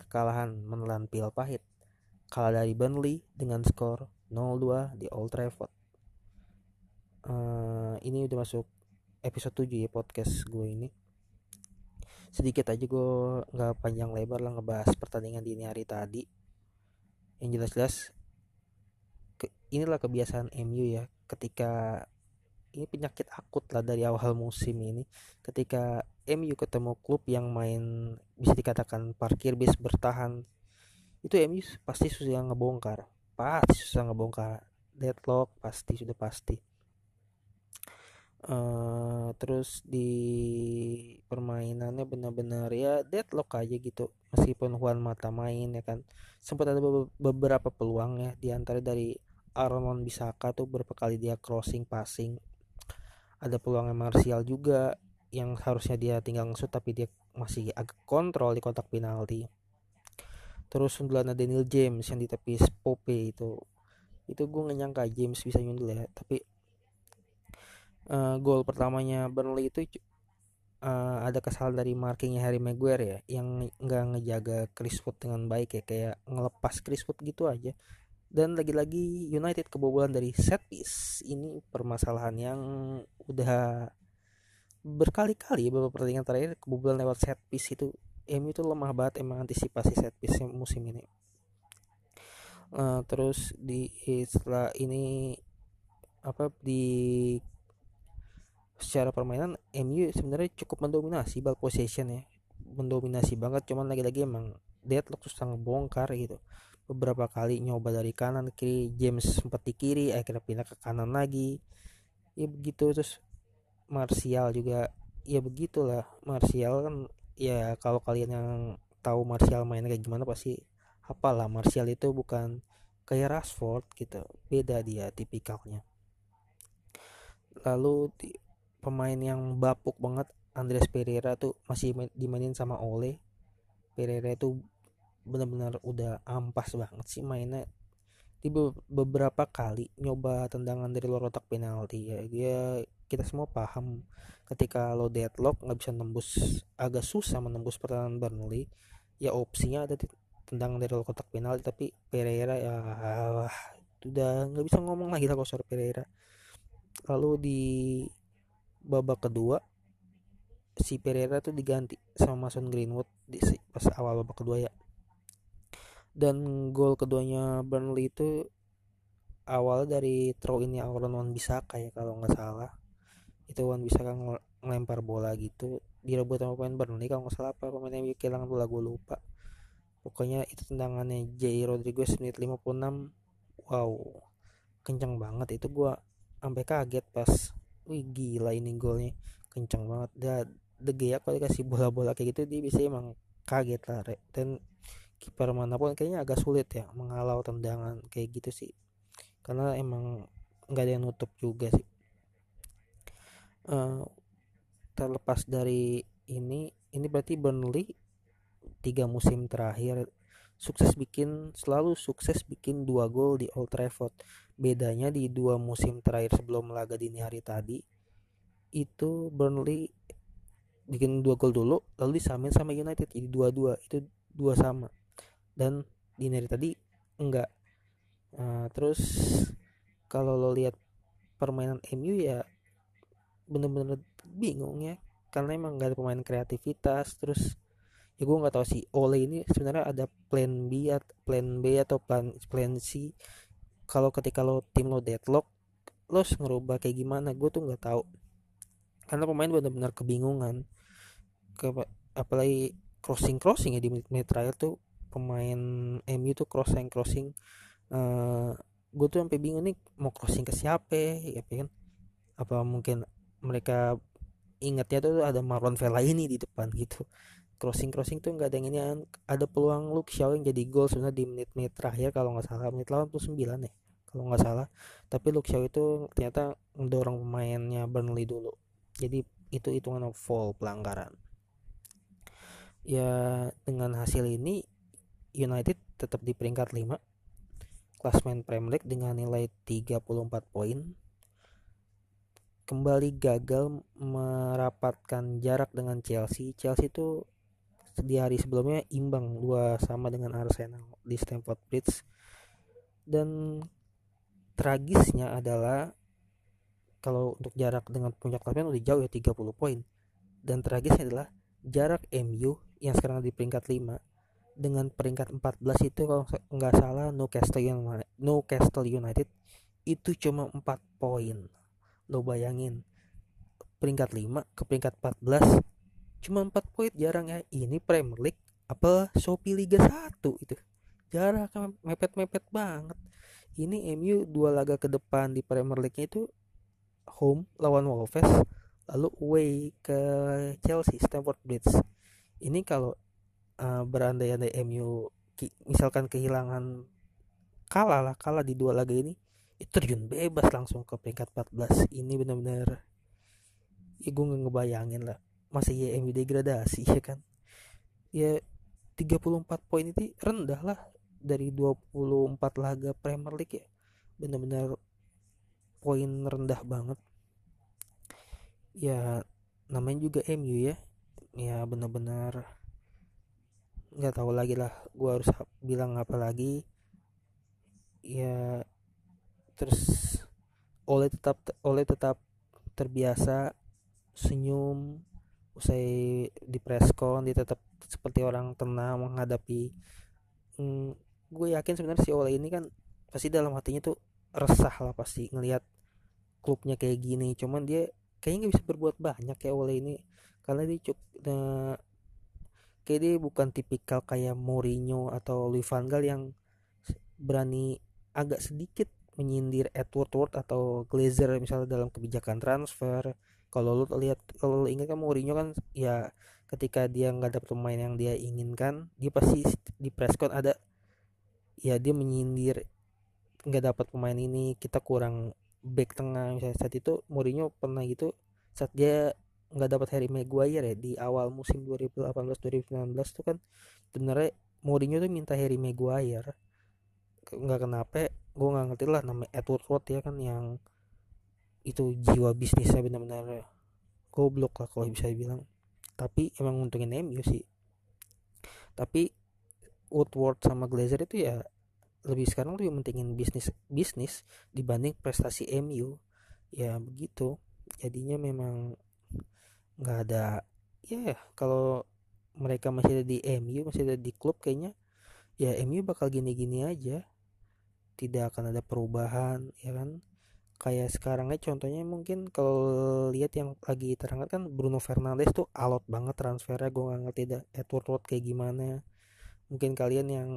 kekalahan, menelan pil pahit. Kalah dari Burnley dengan skor 0-2 di Old Trafford. Uh, ini udah masuk episode 7 ya podcast gue ini. Sedikit aja gue nggak panjang lebar lah ngebahas pertandingan dini hari tadi. Yang jelas-jelas ke, inilah kebiasaan MU ya ketika ini penyakit akut lah dari awal musim ini ketika MU ketemu klub yang main bisa dikatakan parkir bis bertahan. Itu MU pasti susah ngebongkar. Pasti susah ngebongkar. Deadlock pasti sudah pasti. Uh, terus di permainannya benar-benar ya deadlock aja gitu. Meskipun Juan Mata main ya kan. Sempat ada beberapa peluang ya. Di antara dari Arnon Bisaka tuh berapa kali dia crossing passing. Ada peluangnya Martial juga yang harusnya dia tinggal ngesut tapi dia masih agak kontrol di kotak penalti. Terus sundulan Daniel James yang ditepis Pope itu. Itu gue gak nyangka James bisa nyundul ya tapi uh, gol pertamanya Burnley itu uh, ada kesalahan dari markingnya Harry Maguire ya yang nggak ngejaga Chris Wood dengan baik ya kayak ngelepas Chris Wood gitu aja. Dan lagi-lagi United kebobolan dari set piece. Ini permasalahan yang udah berkali-kali beberapa pertandingan terakhir kebobolan lewat set piece itu. MU itu lemah banget emang antisipasi set piece musim ini. Uh, terus di setelah ini apa di secara permainan MU sebenarnya cukup mendominasi ball possession ya. Mendominasi banget cuman lagi-lagi emang deadlock susah ngebongkar gitu. Beberapa kali nyoba dari kanan kiri James sempat di kiri akhirnya pindah ke kanan lagi. Ya begitu terus Martial juga. Ya begitulah. Martial kan ya kalau kalian yang tahu Martial main kayak gimana pasti apalah Martial itu bukan kayak Rashford gitu. Beda dia tipikalnya. Lalu di, pemain yang bapuk banget Andres Pereira tuh masih dimainin sama Ole. Pereira itu benar-benar udah ampas banget sih mainnya. Di beberapa kali nyoba tendangan dari luar kotak penalti. Ya dia kita semua paham ketika lo deadlock nggak bisa nembus agak susah menembus pertahanan Burnley. Ya opsinya ada tendangan dari kotak penalti tapi Pereira ya wah, udah nggak bisa ngomong lagi lah kalau Pereira. Lalu di babak kedua si Pereira tuh diganti sama Mason Greenwood di pas awal babak kedua ya. Dan gol keduanya Burnley itu awal dari throw ini Aaron Wan Bisaka ya kalau nggak salah itu Wan Bisaka ngelempar bola gitu direbut sama pemain Burnley kalau nggak salah apa pemain yang kehilangan bola gue lupa. Pokoknya itu tendangannya J. Rodriguez menit 56 wow kencang banget. Itu gue sampai kaget pas wih gila ini golnya. Kencang banget. Dan De Gea kalau dikasih bola-bola kayak gitu dia bisa emang kaget lah dan kiper mana pun kayaknya agak sulit ya menghalau tendangan kayak gitu sih. Karena emang nggak ada yang nutup juga sih uh, terlepas dari ini ini berarti Burnley tiga musim terakhir sukses bikin selalu sukses bikin dua gol di Old Trafford. Bedanya di dua musim terakhir sebelum laga dini hari tadi itu Burnley bikin dua gol dulu lalu disamain sama United jadi dua-dua itu dua sama. Dan di hari tadi enggak. Uh, terus kalau lo lihat permainan MU ya bener-bener bingung ya. Karena emang nggak ada pemain kreativitas terus ya gue nggak tahu sih Ole ini sebenarnya ada plan B plan B atau plan plan C. Kalau ketika lo tim lo deadlock lo ngerubah kayak gimana gue tuh nggak tahu. Karena pemain benar-benar kebingungan. Ke apalagi crossing crossing ya di menit, menit terakhir tuh pemain MU tuh crossing crossing uh, eh, gue tuh sampai bingung nih mau crossing ke siapa ya kan? Apa mungkin mereka ingatnya tuh ada Marlon Vela ini di depan gitu. Crossing crossing tuh nggak ada yang ini ada peluang Luke Shaw yang jadi gol sebenarnya di menit-menit terakhir kalau nggak salah. Menit 89 ya kalau nggak salah. Tapi Luke Shaw itu ternyata mendorong pemainnya Burnley dulu. Jadi itu hitungan full pelanggaran. Ya dengan hasil ini United tetap di peringkat 5 klasmen Premier League dengan nilai 34 poin kembali gagal merapatkan jarak dengan Chelsea. Chelsea itu di hari sebelumnya imbang dua sama dengan Arsenal di Stamford Bridge. Dan tragisnya adalah kalau untuk jarak dengan puncak klasemen udah jauh ya 30 poin. Dan tragisnya adalah jarak MU yang sekarang di peringkat 5 dengan peringkat 14 itu kalau nggak salah Newcastle United, Newcastle United itu cuma 4 poin lo bayangin. Peringkat 5 ke peringkat 14 cuma 4 poin jarang ya. Ini Premier League apa Shopee Liga 1 itu? Jarak mepet-mepet banget. Ini MU dua laga ke depan di Premier League itu home lawan Wolves lalu away ke Chelsea Stamford Bridge. Ini kalau uh, berandai-andai MU misalkan kehilangan kalah lah kalah di dua laga ini terjun bebas langsung ke peringkat 14 ini benar-benar ya gue nggak ngebayangin lah masih ya MU degradasi ya kan? Ya 34 poin itu rendah lah dari 24 laga Premier League ya. Benar-benar poin rendah banget. Ya namanya juga MU ya. Ya benar-benar nggak tahu lagi lah gue harus bilang apa lagi. Ya terus oleh tetap oleh tetap terbiasa senyum usai di preskon dia tetap seperti orang tenang menghadapi. Hmm, gue yakin sebenarnya si Ole ini kan pasti dalam hatinya tuh resah lah pasti ngelihat klubnya kayak gini. Cuman dia kayaknya nggak bisa berbuat banyak ya Ole ini. Karena dia cuk nah, kayak dia bukan tipikal kayak Mourinho atau Louis van Gaal yang berani agak sedikit menyindir Edward Ward atau Glazer misalnya dalam kebijakan transfer. Kalau lu lihat kalau lu ingat kan Mourinho kan ya ketika dia nggak ada pemain yang dia inginkan dia pasti di presscon ada ya dia menyindir nggak dapat pemain ini kita kurang back tengah. Misalnya saat itu Mourinho pernah gitu saat dia nggak dapat Harry Maguire ya di awal musim 2018-2019 tuh kan sebenarnya Mourinho tuh minta Harry Maguire nggak kenapa gue nggak ngerti lah namanya Edward Ward ya kan yang itu jiwa bisnisnya benar-benar goblok lah kalau bisa dibilang. Tapi emang untungin MU sih. Tapi Woodward sama Glazer itu ya lebih sekarang lebih mentingin bisnis bisnis dibanding prestasi MU ya begitu. Jadinya memang nggak ada ya kalau mereka masih ada di MU masih ada di klub kayaknya ya MU bakal gini-gini aja tidak akan ada perubahan ya kan? Kayak sekarang aja contohnya mungkin kalau lihat yang lagi terangkat kan Bruno Fernandes tuh alot banget transfernya gue nggak ngerti dah Edward Ward kayak gimana. Mungkin kalian yang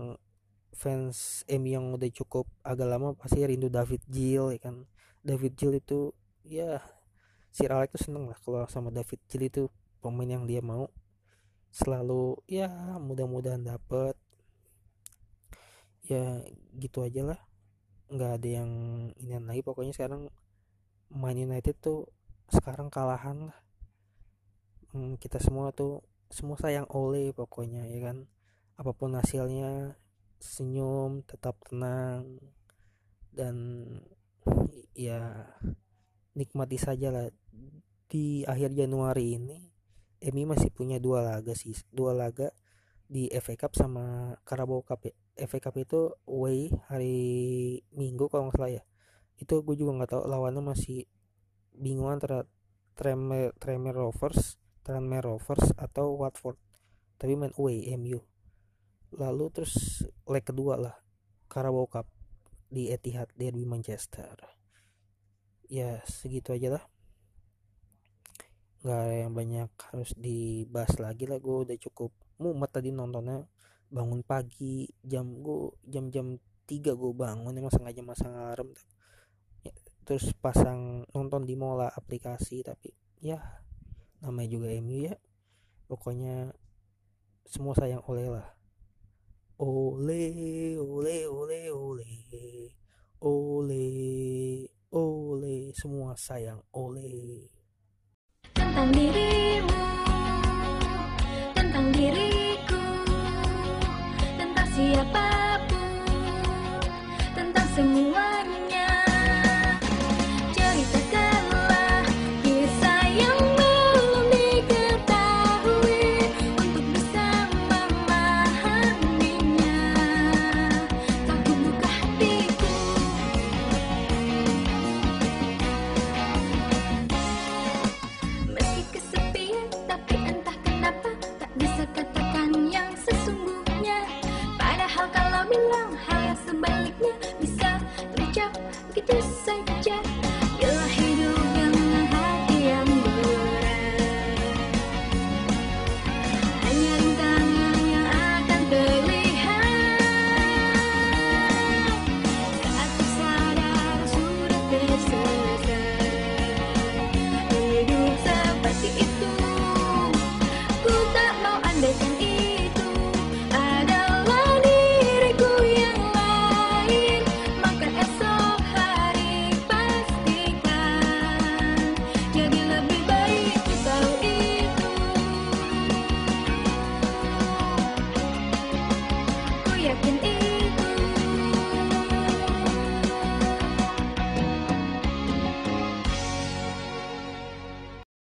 fans M yang udah cukup agak lama pasti rindu David Gill ya kan? David Gill itu ya si Alex tuh seneng lah kalau sama David Gill itu pemain yang dia mau. Selalu ya mudah-mudahan dapet. Ya gitu aja lah nggak ada yang ini lagi. Pokoknya sekarang Man United tuh sekarang kalahan lah. Hmm, kita semua tuh semua sayang oleh pokoknya ya kan? Apa pun hasilnya senyum tetap tenang dan ya nikmati saja lah. Di akhir Januari ini Emi masih punya dua laga sih dua laga di FA Cup sama Carabao Cup ya. FA Cup itu away hari Minggu kalau nggak salah ya. Itu gue juga nggak tahu lawannya masih bingung antara Tremer, Tremer Rovers Tranmere Rovers atau Watford. Tapi main away MU lalu terus leg kedua lah Carabao Cup di Etihad Derby Manchester. Ya segitu aja lah. Nggak yang banyak harus dibahas lagi lah gue udah cukup mumet tadi nontonnya. Bangun pagi jam gue jam-jam tiga gue bangun emang sengaja masang alarm ya, terus pasang nonton di mola aplikasi tapi ya namanya juga MU ya. Pokoknya semua sayang oleh lah. Ole ole ole ole ole ole semua sayang ole tentang dirimu